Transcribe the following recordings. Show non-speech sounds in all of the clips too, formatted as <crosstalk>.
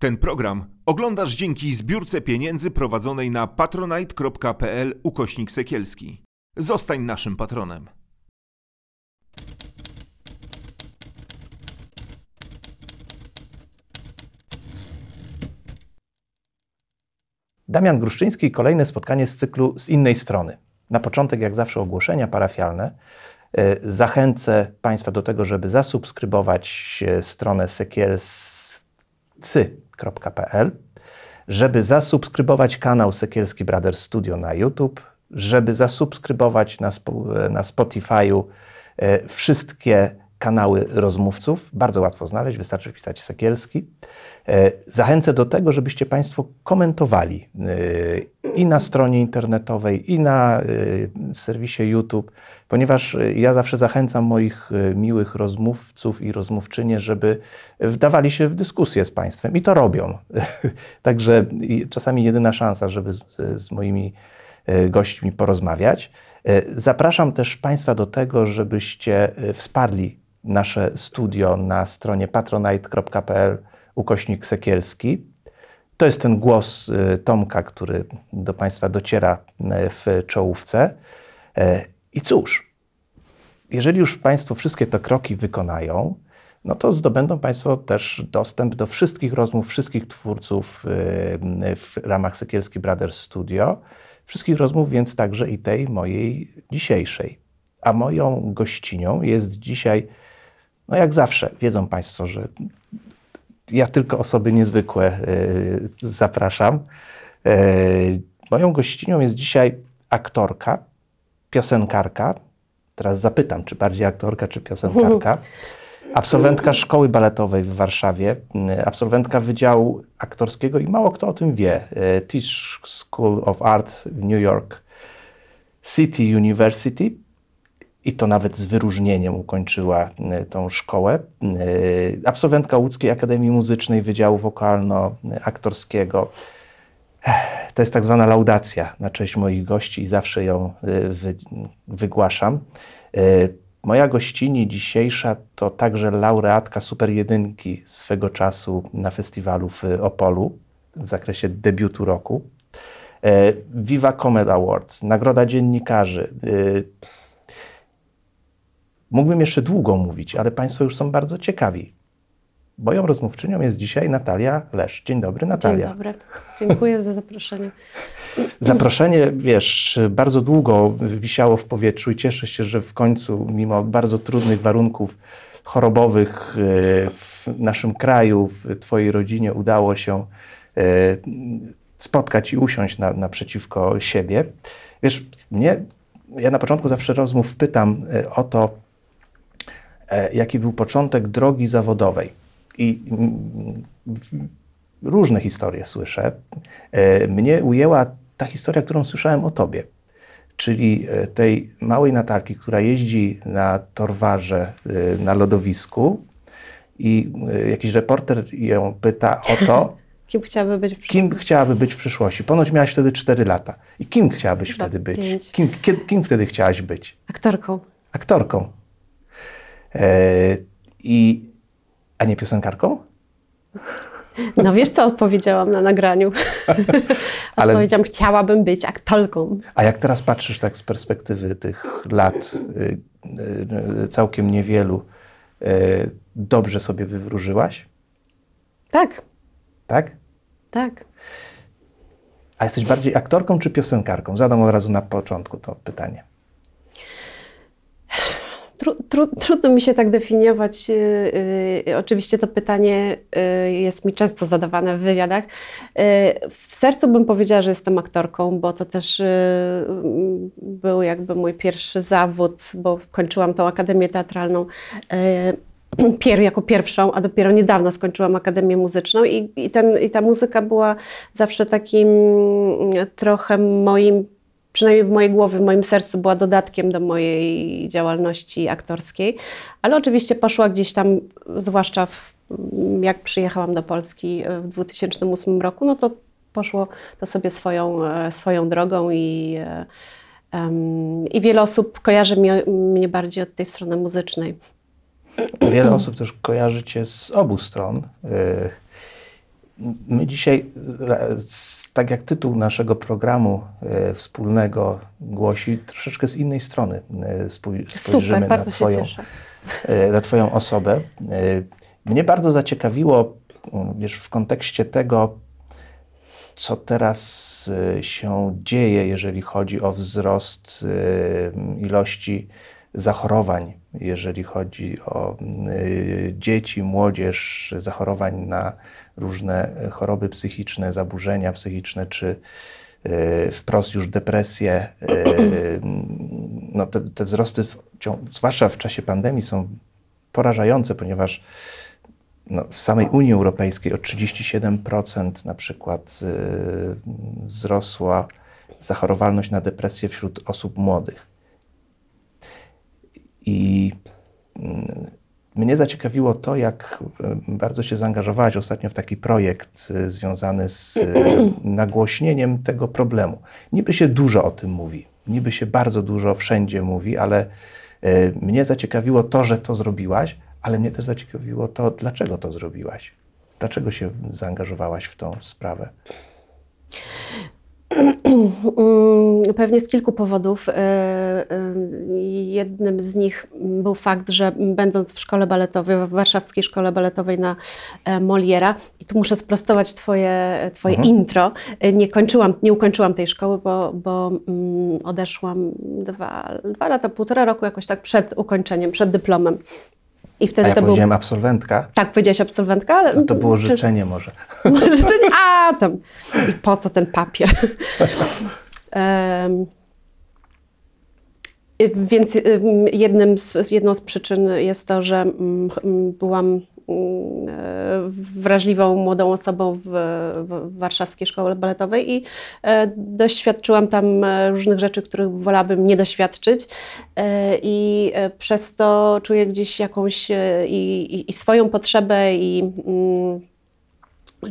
Ten program oglądasz dzięki zbiórce pieniędzy prowadzonej na patronite.pl ukośnik sekielski. Zostań naszym patronem. Damian Gruszczyński kolejne spotkanie z cyklu z innej strony. Na początek, jak zawsze, ogłoszenia parafialne. E, Zachęcę Państwa do tego, żeby zasubskrybować e, stronę sekielscy.pl, żeby zasubskrybować kanał Sekielski Brothers Studio na YouTube, żeby zasubskrybować na, na Spotify'u e, wszystkie kanały rozmówców. Bardzo łatwo znaleźć, wystarczy wpisać Sekielski. E, Zachęcę do tego, żebyście Państwo komentowali e, i na stronie internetowej, i na e, serwisie YouTube, ponieważ ja zawsze zachęcam moich miłych rozmówców i rozmówczynie, żeby wdawali się w dyskusję z Państwem i to robią. <laughs> Także czasami jedyna szansa, żeby z, z moimi gośćmi porozmawiać. Zapraszam też Państwa do tego, żebyście wsparli nasze studio na stronie patronite.pl ukośnik Sekielski. To jest ten głos y, Tomka, który do Państwa dociera y, w czołówce. E, I cóż, jeżeli już Państwo wszystkie te kroki wykonają, no to zdobędą Państwo też dostęp do wszystkich rozmów, wszystkich twórców y, w ramach Sekielski Brothers Studio. Wszystkich rozmów, więc także i tej mojej dzisiejszej. A moją gościnią jest dzisiaj, no jak zawsze, wiedzą Państwo, że ja tylko osoby niezwykłe y, zapraszam. Y, moją gościnią jest dzisiaj aktorka, piosenkarka. Teraz zapytam, czy bardziej aktorka, czy piosenkarka. <laughs> Absolwentka szkoły baletowej w Warszawie, y, absolwentka Wydziału Aktorskiego i mało kto o tym wie. Tisch School of Art w New York City University i to nawet z wyróżnieniem ukończyła y, tą szkołę. Y, Absolwentka Łódzkiej Akademii Muzycznej Wydziału Wokalno-Aktorskiego. To jest tak zwana laudacja na cześć moich gości i zawsze ją wy, wygłaszam. Moja gościni dzisiejsza to także laureatka Super Jedynki swego czasu na festiwalu w Opolu w zakresie debiutu roku. E, Viva Comedy Awards, Nagroda Dziennikarzy. Mógłbym jeszcze długo mówić, ale Państwo już są bardzo ciekawi. Moją rozmówczynią jest dzisiaj Natalia Lesz. Dzień dobry, Natalia. Dzień dobry. Dziękuję za zaproszenie. <laughs> Zaproszenie, wiesz, bardzo długo wisiało w powietrzu i cieszę się, że w końcu, mimo bardzo trudnych warunków chorobowych e, w naszym kraju, w Twojej rodzinie udało się e, spotkać i usiąść na, naprzeciwko siebie. Wiesz, mnie, ja na początku zawsze rozmów pytam e, o to, jaki był początek drogi zawodowej. I mm, różne historie słyszę. E, Mnie ujęła ta historia, którą słyszałem o tobie, czyli e, tej małej Natalki, która jeździ na torwarze e, na lodowisku i e, jakiś reporter ją pyta o to, <laughs> Kim chciałaby być w kim chciałaby być w przyszłości. Ponoć miałaś wtedy 4 lata. I kim chciałabyś wtedy być? Kim, kim, kim wtedy chciałaś być? Aktorką. Aktorką. E, I, a nie piosenkarką? No wiesz, co odpowiedziałam na nagraniu? <laughs> Ale- Odpowiedziałam, chciałabym być aktorką. A jak teraz patrzysz tak z perspektywy tych lat, y, y, y, całkiem niewielu, dobrze sobie wywróżyłaś, Tak, tak? tak. A jesteś bardziej aktorką czy piosenkarką? Zadam od razu na początku to pytanie. Tru, tru, trudno mi się tak definiować. Yy, oczywiście to pytanie yy, jest mi często zadawane w wywiadach. Yy, w sercu bym powiedziała, że jestem aktorką, bo to też mm, był jakby mój pierwszy zawód, bo kończyłam tą akademię teatralną. Yy, <clears throat> pier, jako pierwszą, a dopiero niedawno skończyłam Akademię Muzyczną i, i, ten, i ta muzyka była zawsze takim trochę moim przynajmniej w mojej głowie, w moim sercu była dodatkiem do mojej działalności aktorskiej, ale oczywiście poszła gdzieś tam, zwłaszcza w, jak przyjechałam do Polski w 2008 roku, no to poszło to sobie swoją, e, swoją drogą i, em, i wiele osób kojarzy mnie, mnie bardziej od tej strony muzycznej. Wiele osób też kojarzy cię z obu stron. Y, My dzisiaj, e, tak jak tytuł naszego programu e, wspólnego głosi, troszeczkę z innej strony e, spojrzymy Super, na twoją, na Twoją osobę. Mnie bardzo zaciekawiło, wiesz, w kontekście tego, co teraz się dzieje, jeżeli chodzi o wzrost ilości zachorowań, jeżeli chodzi o y, dzieci, młodzież, zachorowań na różne choroby psychiczne, zaburzenia psychiczne, czy y, wprost już depresje. y, No te, te wzrosty, w, zwłaszcza w czasie pandemii, są porażające, ponieważ no, w samej Unii Europejskiej o 37% na przykład wzrosła zachorowalność na depresję wśród osób młodych. I mm, mnie zaciekawiło to, jak y, bardzo się zaangażowałaś ostatnio w taki projekt y, związany z y, <clears throat> nagłośnieniem tego problemu. Niby się dużo o tym mówi, niby się bardzo dużo wszędzie mówi, ale mnie zaciekawiło to, że to zrobiłaś, ale mnie też zaciekawiło to, dlaczego to zrobiłaś. Dlaczego się zaangażowałaś w tą sprawę? Mm, Pewnie z kilku powodów. E, e, Jednym z nich był fakt, że będąc w szkole baletowej, w warszawskiej szkole baletowej na e, Moliera, i tu muszę sprostować twoje, twoje intro, E, nie kończyłam, nie ukończyłam tej szkoły, bo, bo mm, odeszłam dwa, dwa lata, półtora roku jakoś tak przed ukończeniem, przed dyplomem. I wtedy ja to był... powiedziałem absolwentka, Tak, powiedziałaś absolwentka, ale... no to było życzenie może. <laughs> Życzenie, a tam. I po co ten papier? <laughs> Y, Więc ym, jednym z, jedną z przyczyn jest to, że mm, mm, byłam wrażliwą młodą osobą w, w warszawskiej szkole baletowej i e, doświadczyłam tam e, różnych rzeczy, których wolałabym nie doświadczyć E, i e, przez to czuję gdzieś jakąś e, i, i swoją potrzebę i mm,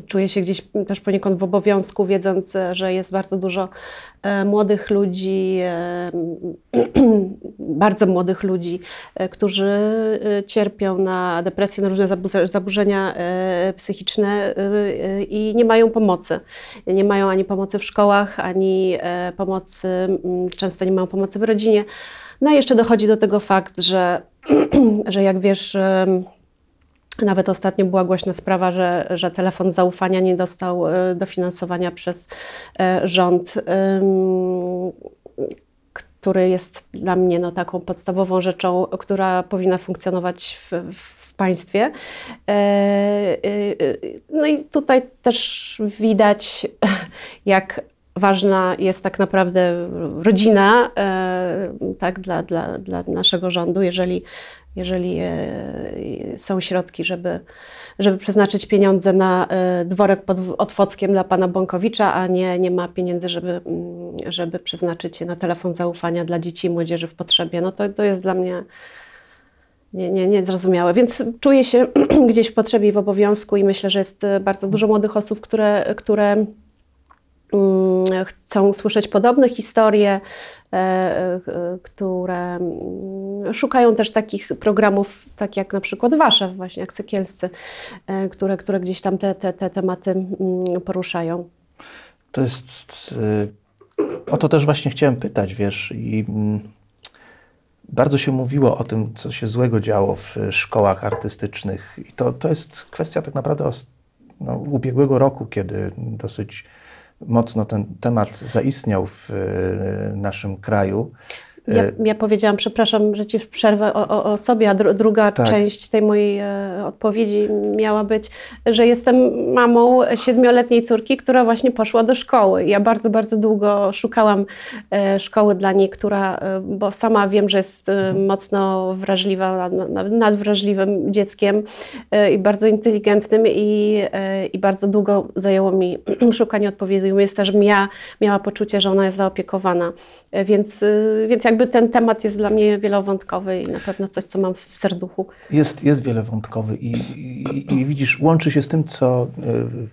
Czuję się gdzieś też poniekąd w obowiązku, wiedząc, że jest bardzo dużo e, młodych ludzi, e, <clears throat> bardzo młodych ludzi, e, którzy cierpią na depresję, na różne zabu- zaburzenia psychiczne i nie mają pomocy. Nie mają ani pomocy w szkołach, ani pomocy, mm, często nie mają pomocy w rodzinie. No i jeszcze dochodzi do tego fakt, że, <clears throat> że jak wiesz, nawet ostatnio była głośna sprawa, że, że telefon zaufania nie dostał e, dofinansowania przez e, rząd, który jest dla mnie no, taką podstawową rzeczą, która powinna funkcjonować w, w państwie. E, No i tutaj też widać, <laughs> jak ważna jest tak naprawdę rodzina tak, dla, dla, dla naszego rządu, jeżeli, jeżeli e, są środki, żeby, żeby przeznaczyć pieniądze na e, dworek pod Otwockiem dla pana Bąkowicza, a nie, nie ma pieniędzy, żeby, mm, żeby przeznaczyć je na telefon zaufania dla dzieci i młodzieży w potrzebie. No to, to jest dla mnie nie, nie, niezrozumiałe. Więc czuję się <clears throat> gdzieś w potrzebie i w obowiązku i myślę, że jest e, bardzo dużo młodych osób, które, które chcą słyszeć podobne historie, e, e, które mm, szukają też takich programów, tak jak na przykład wasze, właśnie jak Sekielscy, e, które, które gdzieś tam te, te, te tematy mm, poruszają. To jest. O to też właśnie chciałem pytać, wiesz, i mm, bardzo się mówiło o tym, co się złego działo w szkołach artystycznych. I to, to jest kwestia tak naprawdę no, ubiegłego roku, kiedy dosyć mocno ten temat zaistniał w y, naszym kraju. Ja, Y, ja powiedziałam, przepraszam, że ci przerwę o, o, o sobie, a dru, druga Tak. część tej mojej e, odpowiedzi miała być, że jestem mamą siedmioletniej córki, która właśnie poszła do szkoły. Ja bardzo, bardzo długo szukałam e, szkoły dla niej, która, e, bo sama wiem, że jest e, mocno wrażliwa, nad- nad- nadwrażliwym dzieckiem e, i bardzo inteligentnym i, e, i bardzo długo zajęło mi <clears throat> szukanie odpowiedzi miejsca, żebym ja miała poczucie, że ona jest zaopiekowana. E, Więc, więc jakby ten temat jest dla mnie wielowątkowy i na pewno coś, co mam w serduchu. Jest, jest wielowątkowy i, i, i widzisz, łączy się z tym, co,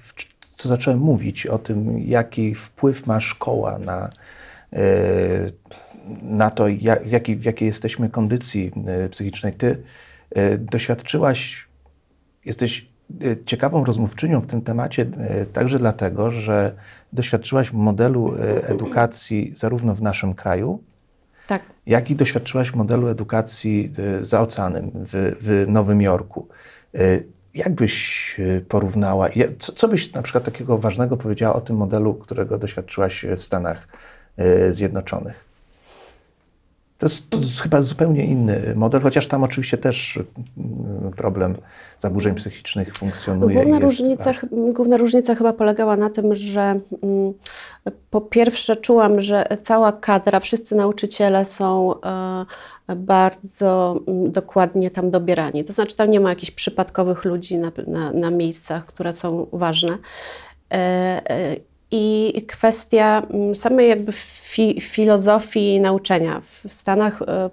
w- co zacząłem mówić, o tym, jaki wpływ ma szkoła na, y, na to, jak, w, jakiej, w jakiej jesteśmy kondycji y, psychicznej. Ty doświadczyłaś, jesteś ciekawą rozmówczynią w tym temacie także dlatego, że doświadczyłaś modelu edukacji zarówno w naszym kraju, Tak. jak i doświadczyłaś modelu edukacji y, za oceanem w, w Nowym Jorku. Y, Jak byś y, porównała, co, co byś na przykład takiego ważnego powiedziała o tym modelu, którego doświadczyłaś w Stanach Zjednoczonych? To jest, to jest chyba zupełnie inny model, chociaż tam oczywiście też mm, problem zaburzeń psychicznych funkcjonuje. Główna różnica, ch- główna różnica chyba polegała na tym, że mm, po pierwsze czułam, że cała kadra, wszyscy nauczyciele są e, bardzo mm, dokładnie tam dobierani. To znaczy tam nie ma jakichś przypadkowych ludzi na, na, na miejscach, które są ważne. E, e, I kwestia mm, samej jakby fi, filozofii nauczania. W Stanach mm,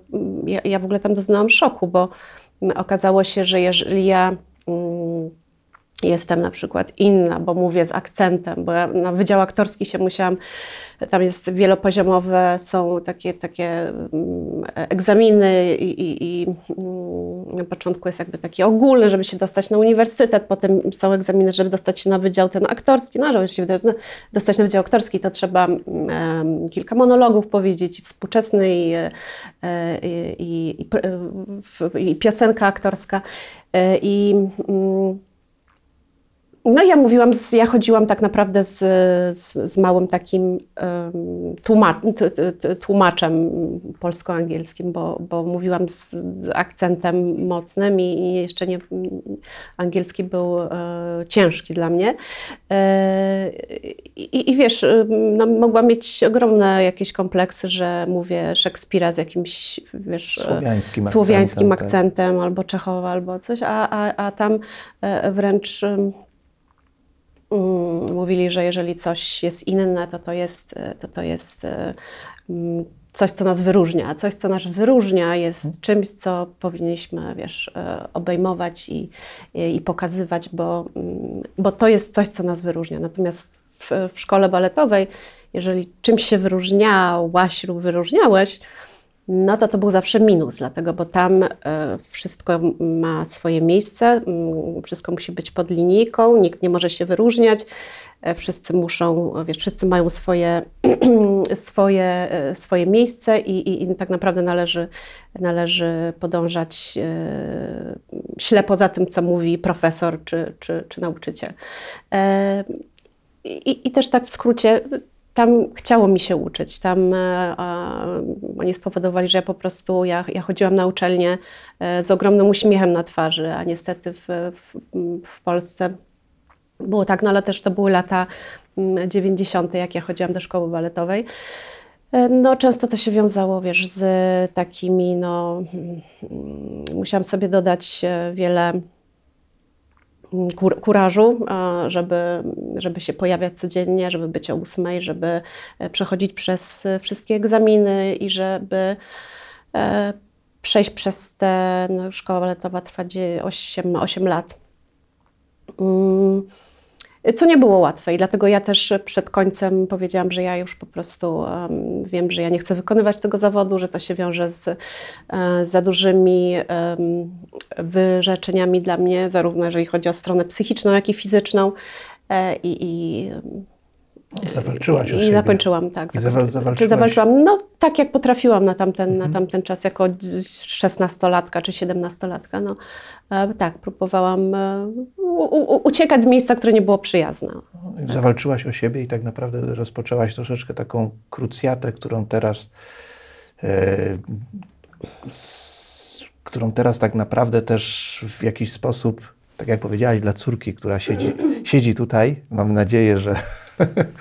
ja, ja w ogóle tam doznałam szoku, bo mm, okazało się, że jeżeli ja mm, jestem na przykład inna, bo mówię z akcentem, bo ja na wydział aktorski się musiałam, tam jest wielopoziomowe, są takie, takie mm, egzaminy i, i, i mm, na początku jest jakby taki ogólny, żeby się dostać na uniwersytet, potem są egzaminy, żeby dostać się na wydział ten aktorski, no żeby się no, dostać na wydział aktorski, to trzeba mm, kilka monologów powiedzieć, współczesny i, e, i, i, i, piosenka aktorska. E, i mm, no ja mówiłam, z, ja chodziłam tak naprawdę z, z, z małym takim um, t, t, tłumaczem polsko-angielskim, bo, bo mówiłam z akcentem mocnym i, i jeszcze nie, angielski był e, ciężki dla mnie. E, i, I wiesz, no, mogłam mieć ogromne jakieś kompleksy, że mówię Szekspira z jakimś, wiesz, e, Słowiańskim słowiańskim akcentem, tak. akcentem albo Czechowa, albo coś, a, a, a tam wręcz mówili, że jeżeli coś jest inne, to to jest, e, to to jest e, mm, coś, co nas wyróżnia. A coś, co nas wyróżnia, jest czymś, co powinniśmy, wiesz, e, obejmować i, i, i pokazywać, bo, mm, bo to jest coś, co nas wyróżnia. Natomiast w, w szkole baletowej, jeżeli czymś się wyróżniałaś lub wyróżniałeś, no to to był zawsze minus, dlatego, bo tam e, wszystko ma swoje miejsce, mm, wszystko musi być pod linijką, nikt nie może się wyróżniać, e, wszyscy muszą, wiesz, wszyscy mają swoje, <clears throat> swoje, e, swoje miejsce i, i, i tak naprawdę należy, należy podążać ślepo za tym, co mówi profesor czy, czy, czy nauczyciel. I, I też tak w skrócie, tam chciało mi się uczyć. Tam e, oni spowodowali, że ja po prostu, ja, ja chodziłam na uczelnię e, z ogromnym uśmiechem na twarzy, a niestety w, w, w Polsce było tak, no ale też to były lata mm, 90., jak ja chodziłam do szkoły baletowej. E, No, często to się wiązało, wiesz, z takimi, no, mm, musiałam sobie dodać e, wiele kur, kurażu, żeby, żeby się pojawiać codziennie, żeby być o ósmej, żeby e, przechodzić przez e, wszystkie egzaminy i żeby e, przejść przez te, no, szkoła baletowa trwa 8, 8 lat. Mm, Co nie było łatwe i dlatego ja też przed końcem powiedziałam, że ja już po prostu um, wiem, że ja nie chcę wykonywać tego zawodu, że to się wiąże z e, za dużymi em, wyrzeczeniami dla mnie, zarówno jeżeli chodzi o stronę psychiczną, jak i fizyczną. E, I, i, Zawalczyłaś o i siebie. zapęczyłam, tak. I zakończy- zawa- zawalczyłaś. Czy zawalczyłam? No tak jak potrafiłam na tamten, Mhm. na tamten czas, jako szesnastolatka czy siedemnastolatka. No, e, tak, próbowałam e, u, u, uciekać z miejsca, które nie było przyjazne. Zawalczyłaś o siebie i tak naprawdę rozpoczęłaś troszeczkę taką krucjatę, którą teraz, e, s, którą teraz tak naprawdę też w jakiś sposób, tak jak powiedziałaś, dla córki, która siedzi, siedzi tutaj, mam nadzieję, że e,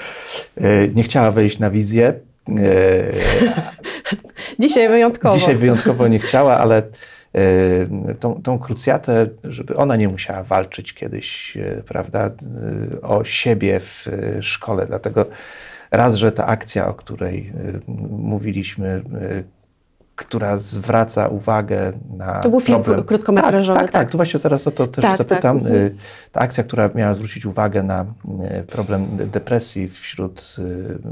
<laughs> nie chciała wejść na wizję. E, Dzisiaj wyjątkowo. Dzisiaj wyjątkowo nie chciała, ale e, tą, tą krucjatę, żeby ona nie musiała walczyć kiedyś, e, prawda, e, o siebie w e, szkole. Dlatego raz, że ta akcja, o której e, mówiliśmy, e, która zwraca uwagę na To był film problem. krótkometrażowy, Tak, tak, tak, tak. To właśnie teraz o to też Tak, zapytam. tak, mhm. E, Ta akcja, która miała zwrócić uwagę na e, problem depresji wśród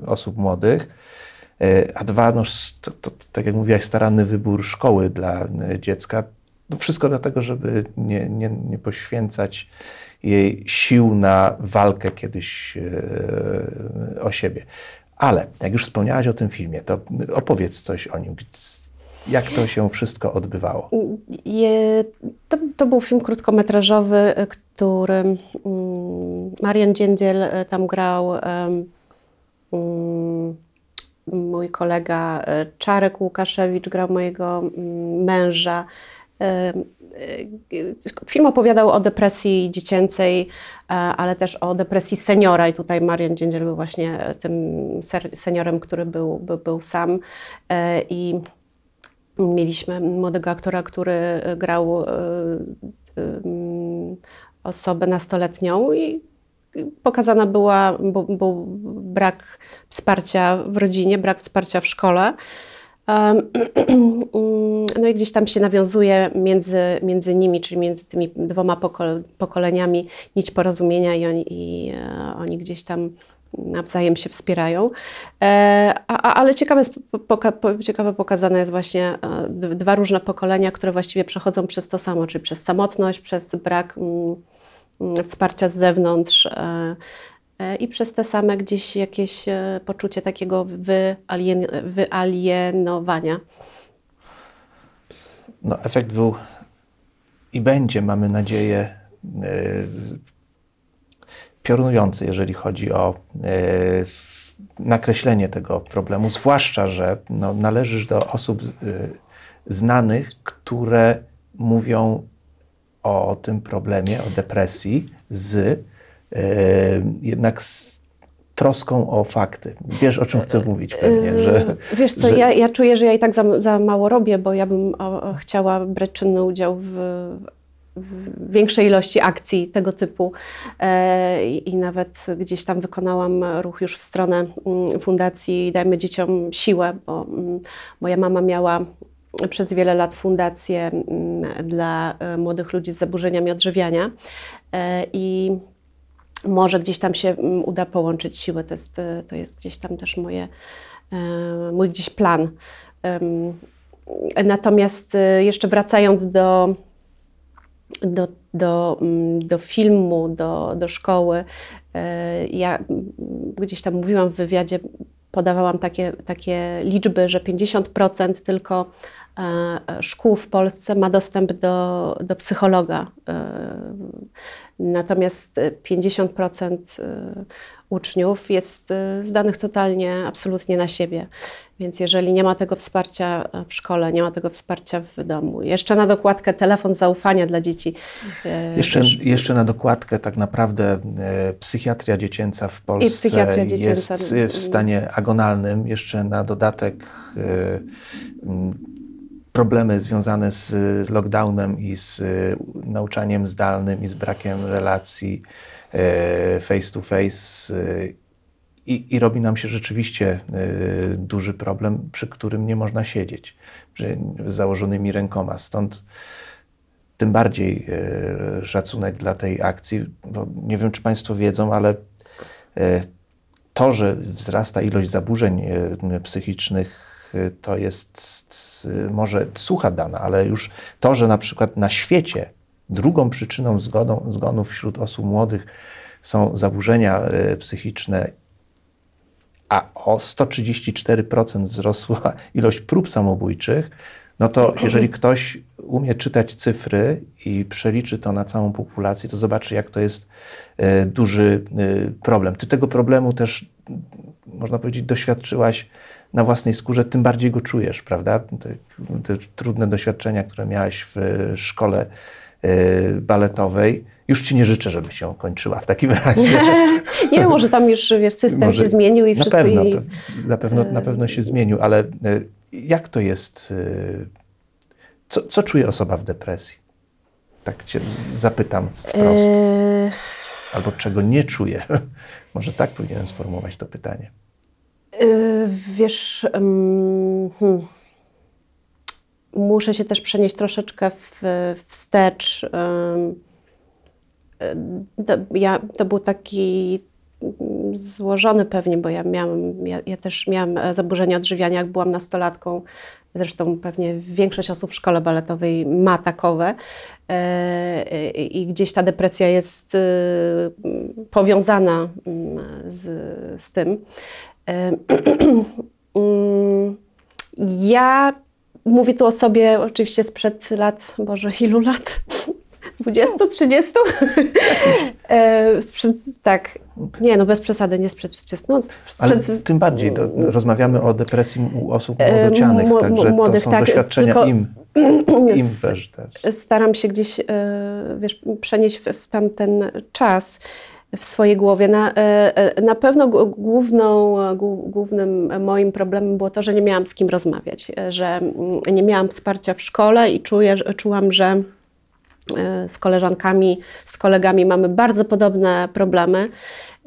e, osób młodych, A dwa, no, to, to, tak jak mówiłaś, staranny wybór szkoły dla dziecka. No wszystko dlatego, żeby nie, nie, nie poświęcać jej sił na walkę kiedyś o siebie. Ale jak już wspomniałaś o tym filmie, to opowiedz coś o nim. Jak to się wszystko odbywało? Je, to, to był film krótkometrażowy, który mm, Marian Dziędziel e, tam grał. mm, mój kolega e, Czarek Łukaszewicz grał mojego mm, męża. E, Film opowiadał o depresji dziecięcej, e, ale też o depresji seniora i tutaj Marian Dziędziel był właśnie tym ser- seniorem, który był, był, był sam E, i mieliśmy młodego aktora, który e, grał e, em, osobę nastoletnią i pokazana była, był, brak wsparcia w rodzinie, brak wsparcia w szkole. Em, <clears throat> No i gdzieś tam się nawiązuje między, między nimi, czyli między tymi dwoma poko- pokoleniami nić porozumienia i oni, i e, oni gdzieś tam nawzajem się wspierają. E, ale ciekawe, ciekawe pokazane jest właśnie e, dwa różne pokolenia, które właściwie przechodzą przez to samo, czyli przez samotność, przez brak mm, mm, wsparcia z zewnątrz e, i przez te same gdzieś jakieś poczucie takiego wyalien, wyalienowania. No, efekt był i będzie, mamy nadzieję, piorunujący, jeżeli chodzi o e, nakreślenie tego problemu, zwłaszcza, że no, należysz do osób e, znanych, które mówią o tym problemie, o depresji z e, jednak z troską o fakty. Wiesz, o czym chcę mówić pewnie, że... Wiesz co, że- ja, ja czuję, że ja i tak za, za mało robię, bo ja bym o, chciała brać czynny udział w większej ilości akcji tego typu e, i nawet gdzieś tam wykonałam ruch już w stronę mm, Fundacji Dajmy Dzieciom Siłę, bo mm, moja mama miała przez wiele lat fundację mm, dla e, młodych ludzi z zaburzeniami odżywiania e, i może gdzieś tam się uda połączyć siłę. To jest, to jest gdzieś tam też moje, mój gdzieś plan. Natomiast jeszcze wracając do, do, do, mm, do filmu, do, do szkoły, e, ja gdzieś tam mówiłam w wywiadzie, podawałam takie, takie liczby, że 50% tylko e, szkół w Polsce ma dostęp do, do psychologa. E, Natomiast e, 50% e, uczniów jest zdanych totalnie, absolutnie na siebie. Więc jeżeli nie ma tego wsparcia e, w szkole, nie ma tego wsparcia w domu, jeszcze na dokładkę telefon zaufania dla dzieci. e, Jeszcze, jeszcze na dokładkę tak naprawdę e, psychiatria dziecięca w Polsce dziecięca. jest w stanie agonalnym. Jeszcze na dodatek problemy związane z lockdownem i z nauczaniem zdalnym i z brakiem relacji face to face. I, I robi nam się rzeczywiście e, duży problem, przy którym nie można siedzieć przy, założonymi rękoma. Stąd tym bardziej e, szacunek dla tej akcji, bo nie wiem, czy Państwo wiedzą, ale e, to, że wzrasta ilość zaburzeń e, psychicznych, e, to jest e, może sucha dana, ale już to, że na przykład na świecie drugą przyczyną zgodą, zgonów wśród osób młodych są zaburzenia psychiczne, a o 134% wzrosła <laughs> ilość prób samobójczych, no to jeżeli ktoś umie czytać cyfry i przeliczy to na całą populację, to zobaczy, jak to jest e, duży e, problem. Ty tego problemu też, można powiedzieć, doświadczyłaś na własnej skórze, tym bardziej go czujesz, prawda? Te, te trudne doświadczenia, które miałaś w szkole e, baletowej. Już ci nie życzę, żeby się kończyła w takim razie. <laughs> Nie wiem, może tam już wiesz, system Może- się zmienił i na wszyscy. pewno, i, na pewno, na pewno się zmienił, ale y, jak to jest? y, Co, co czuje osoba w depresji? Tak cię zapytam wprost. e, Albo czego nie czuje? <laughs> Może tak powinienem sformułować to pytanie. e, wiesz, hmm. muszę się też przenieść troszeczkę w, wstecz. e, To, ja, to był taki złożony pewnie, bo ja miałam, ja, ja też miałam e, zaburzenia odżywiania, jak byłam nastolatką. Zresztą pewnie większość osób w szkole baletowej ma takowe e, i gdzieś ta depresja jest e, powiązana mm, z, z tym. E, <clears throat> mm, ja mówię tu o sobie oczywiście sprzed lat, Boże, ilu lat? 20, 30? <laughs> e, sprzed, tak, nie, no bez przesady, nie sprzed 30. No, Ale sprzed, tym bardziej do, rozmawiamy o depresji u osób E, młodocianych, mu- także młodych, to są tak, doświadczenia tylko- im, <clears throat> im też staram się gdzieś, e, wiesz, przenieść w, w tamten czas w swojej głowie. Na, na pewno główną, głó- głównym moim problemem było to, że nie miałam z kim rozmawiać, że mm, nie miałam wsparcia w szkole i czuję, czułam, że z koleżankami, z kolegami mamy bardzo podobne problemy,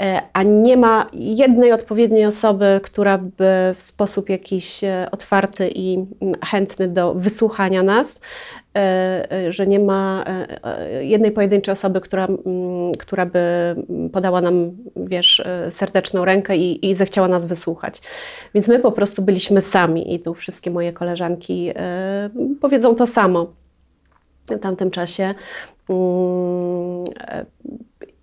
e, a nie ma jednej odpowiedniej osoby, która by w sposób jakiś e, otwarty i mm, chętny do wysłuchania nas, e, że nie ma jednej pojedynczej osoby, która, mm, która by podała nam, wiesz, serdeczną rękę i, i zechciała nas wysłuchać. Więc my po prostu byliśmy sami i tu wszystkie moje koleżanki powiedzą to samo w tamtym czasie. Mm, e,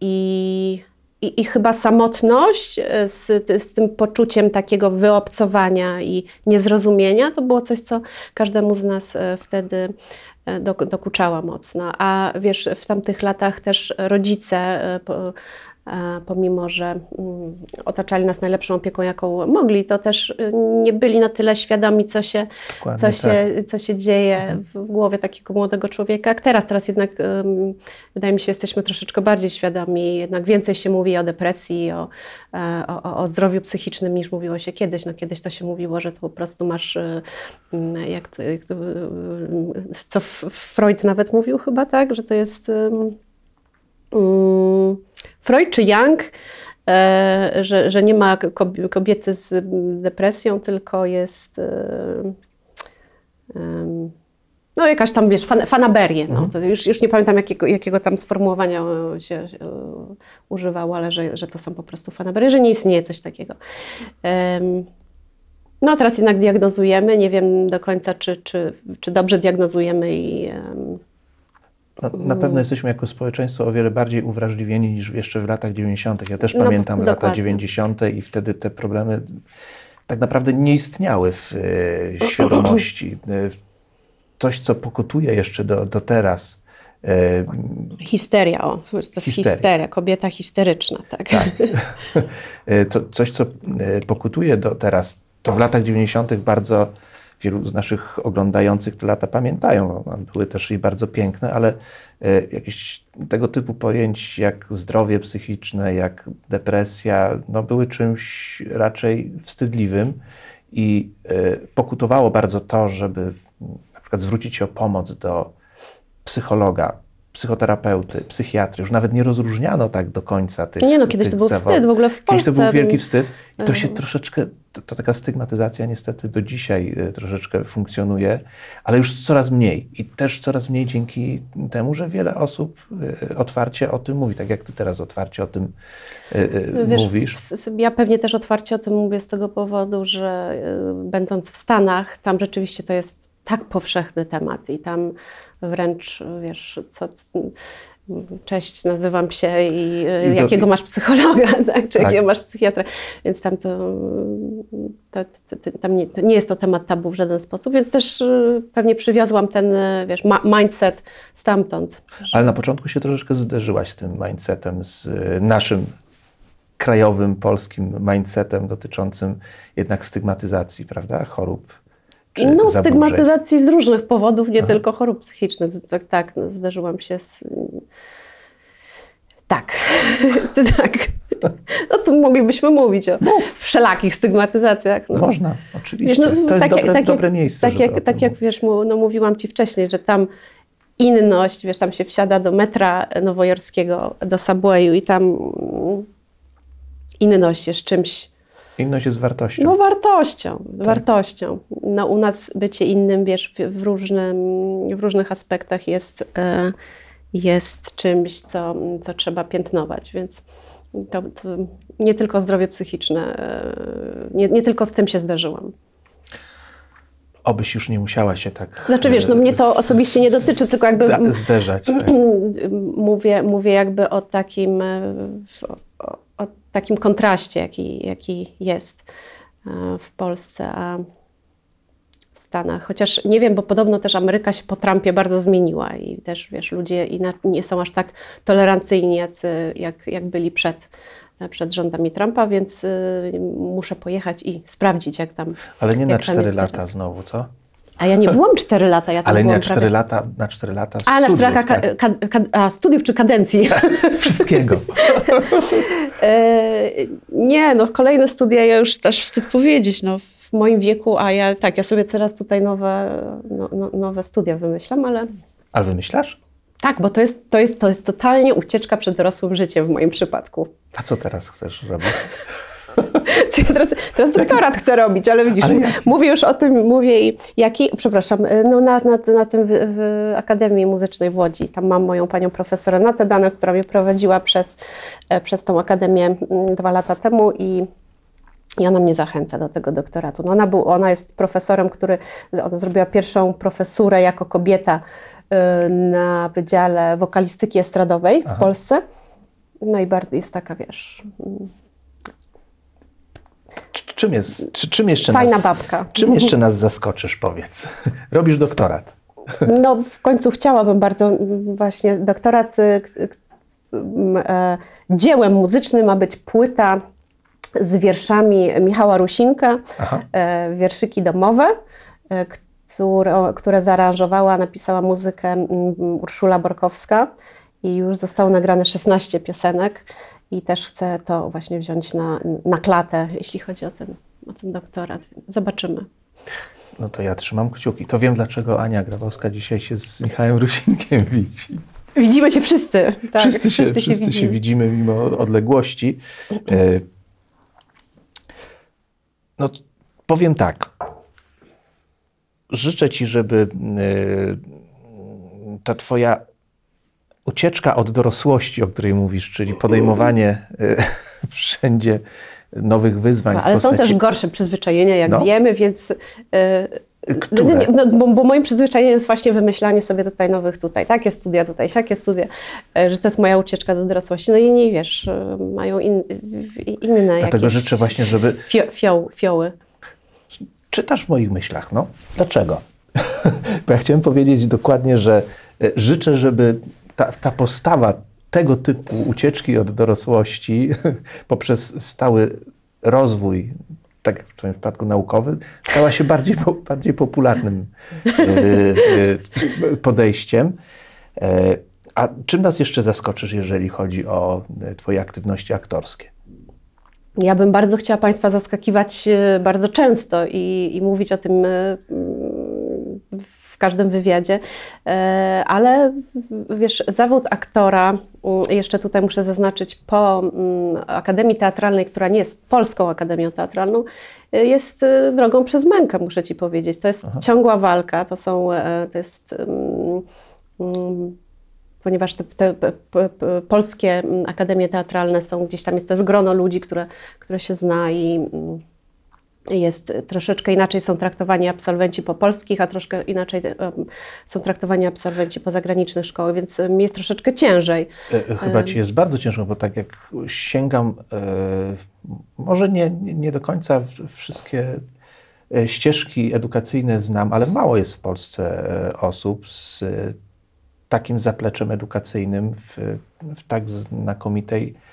I, i, I chyba samotność e, z, z tym poczuciem takiego wyobcowania i niezrozumienia to było coś, co każdemu z nas e, wtedy dok- dokuczała mocno. A wiesz, w tamtych latach też rodzice, pomimo że mm, otaczali nas najlepszą opieką, jaką mogli, to też e, nie byli na tyle świadomi, co się, Dokładnie co tak. się, co się dzieje w, w głowie takiego młodego człowieka, jak teraz. Teraz jednak um, wydaje mi się, jesteśmy troszeczkę bardziej świadomi, jednak więcej się mówi o depresji, o, e, o, o- o zdrowiu psychicznym niż mówiło się kiedyś. No, kiedyś to się mówiło, że to po prostu masz, e, mm, jak, to- jak to, e, co Freud nawet mówił chyba, tak, że to jest mm, Freud czy Young, e, że, że nie ma kob- kobiety z depresją, tylko jest e, no jakaś tam, wiesz, fan, fanaberie. No. To już, już nie pamiętam, jakiego, jakiego tam sformułowania e, się używało, ale że, że to są po prostu fanaberie, że nie istnieje coś takiego. No teraz jednak diagnozujemy. Nie wiem do końca, czy, czy, czy dobrze diagnozujemy i Na, na pewno jesteśmy jako społeczeństwo o wiele bardziej uwrażliwieni niż jeszcze w latach 90. Ja też No, pamiętam lata dokładnie. 90. i wtedy te problemy tak naprawdę nie istniały w e, świadomości. E, coś, co pokutuje jeszcze do, do teraz. E, histeria, o, to jest Histeria. histeria, kobieta histeryczna, tak. <laughs> E, To coś, co e, pokutuje do teraz, to w latach 90. bardzo wielu z naszych oglądających te lata pamiętają. bo Były też i bardzo piękne, ale e, jakieś tego typu pojęć jak zdrowie psychiczne, jak depresja, no były czymś raczej wstydliwym i e, pokutowało bardzo to, żeby na przykład zwrócić się o pomoc do psychologa, psychoterapeuty, psychiatry. Już nawet nie rozróżniano tak do końca tych Nie no, kiedyś to był zawodów. wstyd, w ogóle w Kiedyś to Polsce. był wielki wstyd i to się Mhm. troszeczkę, to, to taka stygmatyzacja niestety do dzisiaj y, troszeczkę funkcjonuje, ale już coraz mniej i też coraz mniej dzięki temu, że wiele osób y, otwarcie o tym mówi, tak jak ty teraz otwarcie o tym y, y, Wiesz, mówisz. ja pewnie też otwarcie o tym mówię z tego powodu, że będąc w Stanach, tam rzeczywiście to jest tak powszechny temat i tam wręcz, wiesz, co, cześć, nazywam się i, I do- jakiego masz psychologa, <laughs> tak, czy Tak. jakiego masz psychiatra, więc tam to, to, to, tam nie, to nie jest to temat tabu w żaden sposób, więc też y, pewnie przywiozłam ten, y, wiesz, mindset stamtąd. Ale na początku się troszeczkę zderzyłaś z tym mindsetem, z naszym krajowym, polskim mindsetem dotyczącym jednak stygmatyzacji, prawda, chorób czy No, stygmatyzacji z różnych powodów, nie Aha. tylko chorób psychicznych. Tak, tak no, zdarzyłam się z... Tak, <laughs> tak. No tu moglibyśmy mówić o wszelakich stygmatyzacjach. No. Można, oczywiście. Wiesz, no, to jest tak jak- dobre, tak jak- dobre miejsce, Tak jak, tak jak wiesz, no, mówiłam Ci wcześniej, że tam inność, wiesz, tam się wsiada do metra nowojorskiego, do subwayu i tam inność jest czymś Inność jest wartością. No wartością, Tak. wartością. No, u nas bycie innym, wiesz, w, różnym, w różnych aspektach jest, e, jest czymś, co, co trzeba piętnować, więc To, to nie tylko zdrowie psychiczne, e, nie, nie tylko z tym się zderzyłam. Obyś już nie musiała się tak. Znaczy, wiesz, no mnie to osobiście nie dotyczy, tylko jakby- Zderzać. Tak. Mówię, mówię jakby o takim, e, takim kontraście, jaki, jaki jest e, w Polsce, a w Stanach. Chociaż nie wiem, bo podobno też Ameryka się po Trumpie bardzo zmieniła i też, wiesz, ludzie nie są aż tak tolerancyjni, jacy, jak, jak byli przed, przed rządami Trumpa, więc y, muszę pojechać i sprawdzić, jak tam Ale nie na jak tam 4 jest lata teraz. znowu, co? A ja nie byłam 4 lata, ja tam Ale nie byłam na 4 prawie... lata, na 4 lata A, na 4 studiów, lata tak? ka- ka- a, studiów czy kadencji? <laughs> Wszystkiego. <laughs> E, nie, no kolejne studia, ja już też wstyd powiedzieć, no w moim wieku, a ja tak, ja sobie teraz tutaj nowe, no, no, nowe studia wymyślam, ale Ale wymyślasz? tak, bo to jest, to, jest, to jest totalnie ucieczka przed dorosłym życiem w moim przypadku. A co teraz chcesz robić? Co ja teraz, teraz doktorat chcę robić, ale widzisz, Ale mówię już o tym, mówię i jaki, przepraszam, y, no na, na, na tym w, w Akademii Muzycznej w Łodzi, tam mam moją panią profesor Renatę Danek, która mnie prowadziła przez, e, przez tą akademię dwa lata temu i i ona mnie zachęca do tego doktoratu. No ona, był, ona jest profesorem, który, ona zrobiła pierwszą profesurę jako kobieta y, na Wydziale Wokalistyki Estradowej w Polsce. No i bardzo jest taka, wiesz, Czym, jest, czy, czym jeszcze Fajna nas, babka. Czym jeszcze nas zaskoczysz, powiedz? <laughs> Robisz doktorat. No, w końcu chciałabym bardzo właśnie doktorat. y, e, Dziełem muzycznym ma być płyta z wierszami Michała Rusinka, Aha. e, wierszyki domowe, e, które, które zaaranżowała, napisała muzykę Urszula Borkowska i już zostało nagrane 16 piosenek i też chcę to właśnie wziąć na, na klatę, jeśli chodzi o ten, o ten doktorat. Zobaczymy. No to ja trzymam kciuki. To wiem, dlaczego Ania Grabowska dzisiaj się z Michałem Rusinkiem <laughs> widzi. Widzimy się wszyscy. Tak, wszyscy się, wszyscy się, widzimy mimo odległości. E, No, powiem tak. Życzę Ci, żeby e, ta Twoja ucieczka od dorosłości, o której mówisz, czyli podejmowanie e, <laughs> wszędzie nowych wyzwań. w Ale są postaci- też gorsze przyzwyczajenia, jak No. wiemy, więc. Yy, Które? no, no, bo, bo moim przyzwyczajeniem jest właśnie wymyślanie sobie tutaj nowych tutaj, takie studia tutaj, siakie studia, e, że to jest moja ucieczka do dorosłości. No i nie wiesz, e, mają in, inne Dlatego jakieś życzę właśnie, żeby- Fio, fioł, fioły. czytasz w moich myślach. No, dlaczego? <laughs> Bo ja chciałem powiedzieć dokładnie, że e, życzę, żeby ta, ta postawa tego typu ucieczki od dorosłości <laughs> poprzez stały rozwój, tak jak w Twoim przypadku naukowy, stała się bardziej, bardziej popularnym e, e, podejściem. E, A czym nas jeszcze zaskoczysz, jeżeli chodzi o Twoje aktywności aktorskie? Ja bym bardzo chciała Państwa zaskakiwać bardzo często i, i mówić o tym każdym wywiadzie, E, ale wiesz, zawód aktora, mm, jeszcze tutaj muszę zaznaczyć, po mm, Akademii Teatralnej, która nie jest Polską Akademią Teatralną, e, jest e, drogą przez mękę, muszę Ci powiedzieć. To jest ciągła walka, to są, to jest... mm, ponieważ te, te polskie akademie teatralne są gdzieś tam, jest, to jest grono ludzi, które, które się zna i jest troszeczkę inaczej są traktowani absolwenci po polskich, a troszkę inaczej em, są traktowani absolwenci po zagranicznych szkołach, więc em, jest troszeczkę ciężej. E, Chyba ci jest bardzo ciężko, bo tak jak sięgam, e, może nie, nie do końca wszystkie e, ścieżki edukacyjne znam, ale mało jest w Polsce e, osób z e, takim zapleczem edukacyjnym w, w tak znakomitej e,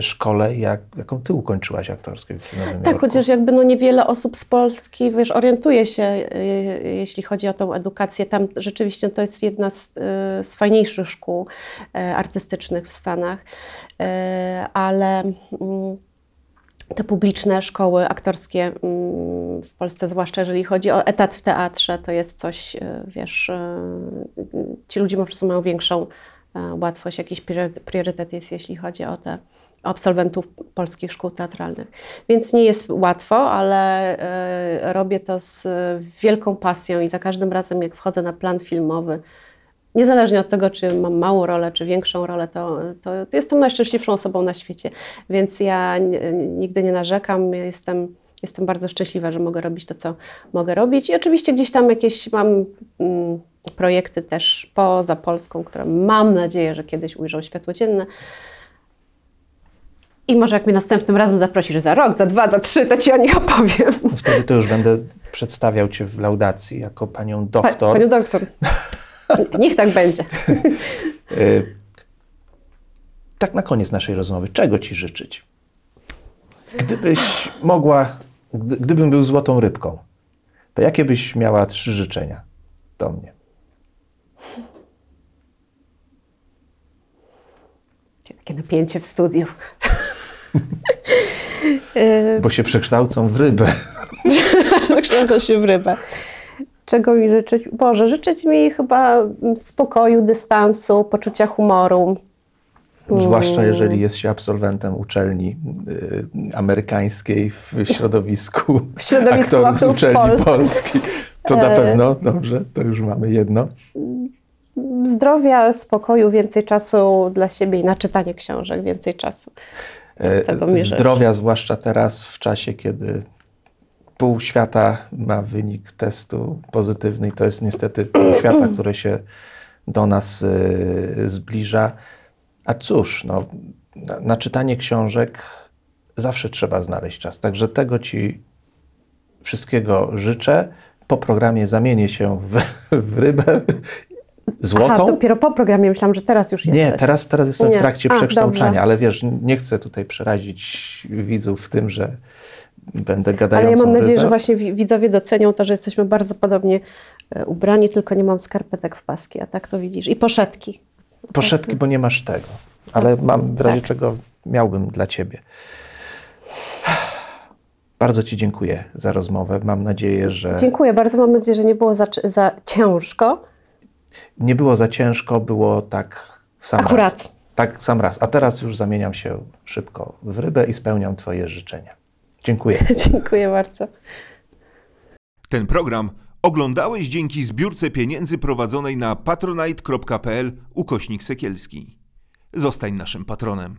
szkole, jak, jaką ty ukończyłaś aktorskie w Nowym Tak, Jorku. chociaż jakby no niewiele osób z Polski, wiesz, orientuje się, y, jeśli chodzi o tą edukację. Tam rzeczywiście to jest jedna z, y, z fajniejszych szkół artystycznych w Stanach, ale mm, te publiczne szkoły aktorskie mm, w Polsce, zwłaszcza jeżeli chodzi o etat w teatrze, to jest coś, wiesz, ci ludzie po prostu mają większą e, łatwość, jakiś priory- priorytet jest, jeśli chodzi o te absolwentów polskich szkół teatralnych. Więc nie jest łatwo, ale e, robię to z wielką pasją i za każdym razem, jak wchodzę na plan filmowy, Niezależnie od tego, czy mam małą rolę, czy większą rolę, to, to, to jestem najszczęśliwszą osobą na świecie. Więc ja nigdy nie narzekam. Ja Jestem, jestem bardzo szczęśliwa, że mogę robić to, co mogę robić. I oczywiście gdzieś tam jakieś mam mm, projekty też poza Polską, które mam nadzieję, że kiedyś ujrzą światło dzienne. I może jak mnie następnym razem zaprosisz za rok, za dwa, za trzy, to ci o nich opowiem. <laughs> Wtedy to już będę przedstawiał Cię w laudacji jako panią Pa, doktor. panią doktor. <laughs> Niech tak będzie. Y, Tak na koniec naszej rozmowy, czego Ci życzyć? Gdybyś mogła, gdy, gdybym był złotą rybką, to jakie byś miała trzy życzenia do mnie? Takie napięcie w studiu. Y, Bo się przekształcą w rybę. <laughs> Kształca się w rybę. Czego mi życzyć? Boże, życzyć mi chyba spokoju, dystansu, poczucia humoru. Zwłaszcza jeżeli jest się absolwentem uczelni y, amerykańskiej w środowisku, W środowisku aktorów z aktorów uczelni polskich. polskiej. To na E. pewno, dobrze, to już mamy jedno. Zdrowia, spokoju, więcej czasu dla siebie i na czytanie książek, więcej czasu. E. Zdrowia, zwłaszcza teraz w czasie, kiedy pół świata ma wynik testu pozytywny i to jest niestety pół <clears throat> świata, które się do nas y, zbliża. A cóż, no, na, na czytanie książek zawsze trzeba znaleźć czas. Także tego Ci wszystkiego życzę. Po programie zamienię się w, w rybę złotą. Aha, dopiero po programie myślałam, że teraz już jesteś. Nie, teraz, teraz jestem Nie. w trakcie A, przekształcania, dobrze. ale wiesz, nie chcę tutaj przerazić widzów w tym, że będę Ale gadającą ja mam nadzieję, rybę. że właśnie wi- widzowie docenią to, że jesteśmy bardzo podobnie e, ubrani, tylko nie mam skarpetek w paski, a tak to widzisz. I poszetki. Poszetki, bo nie masz tego, ale mam w razie Tak. czego miałbym dla ciebie. Bardzo Ci dziękuję za rozmowę. Mam nadzieję, że Dziękuję bardzo. Mam nadzieję, że nie było za, za ciężko. Nie było za ciężko, było tak w sam Akurat. raz. Tak sam raz. A teraz już zamieniam się szybko w rybę i spełniam Twoje życzenia. Dziękuję. <laughs> Dziękuję bardzo. Ten program oglądałeś dzięki zbiórce pieniędzy prowadzonej na patronite.pl ukośnik sekielski. Zostań naszym patronem.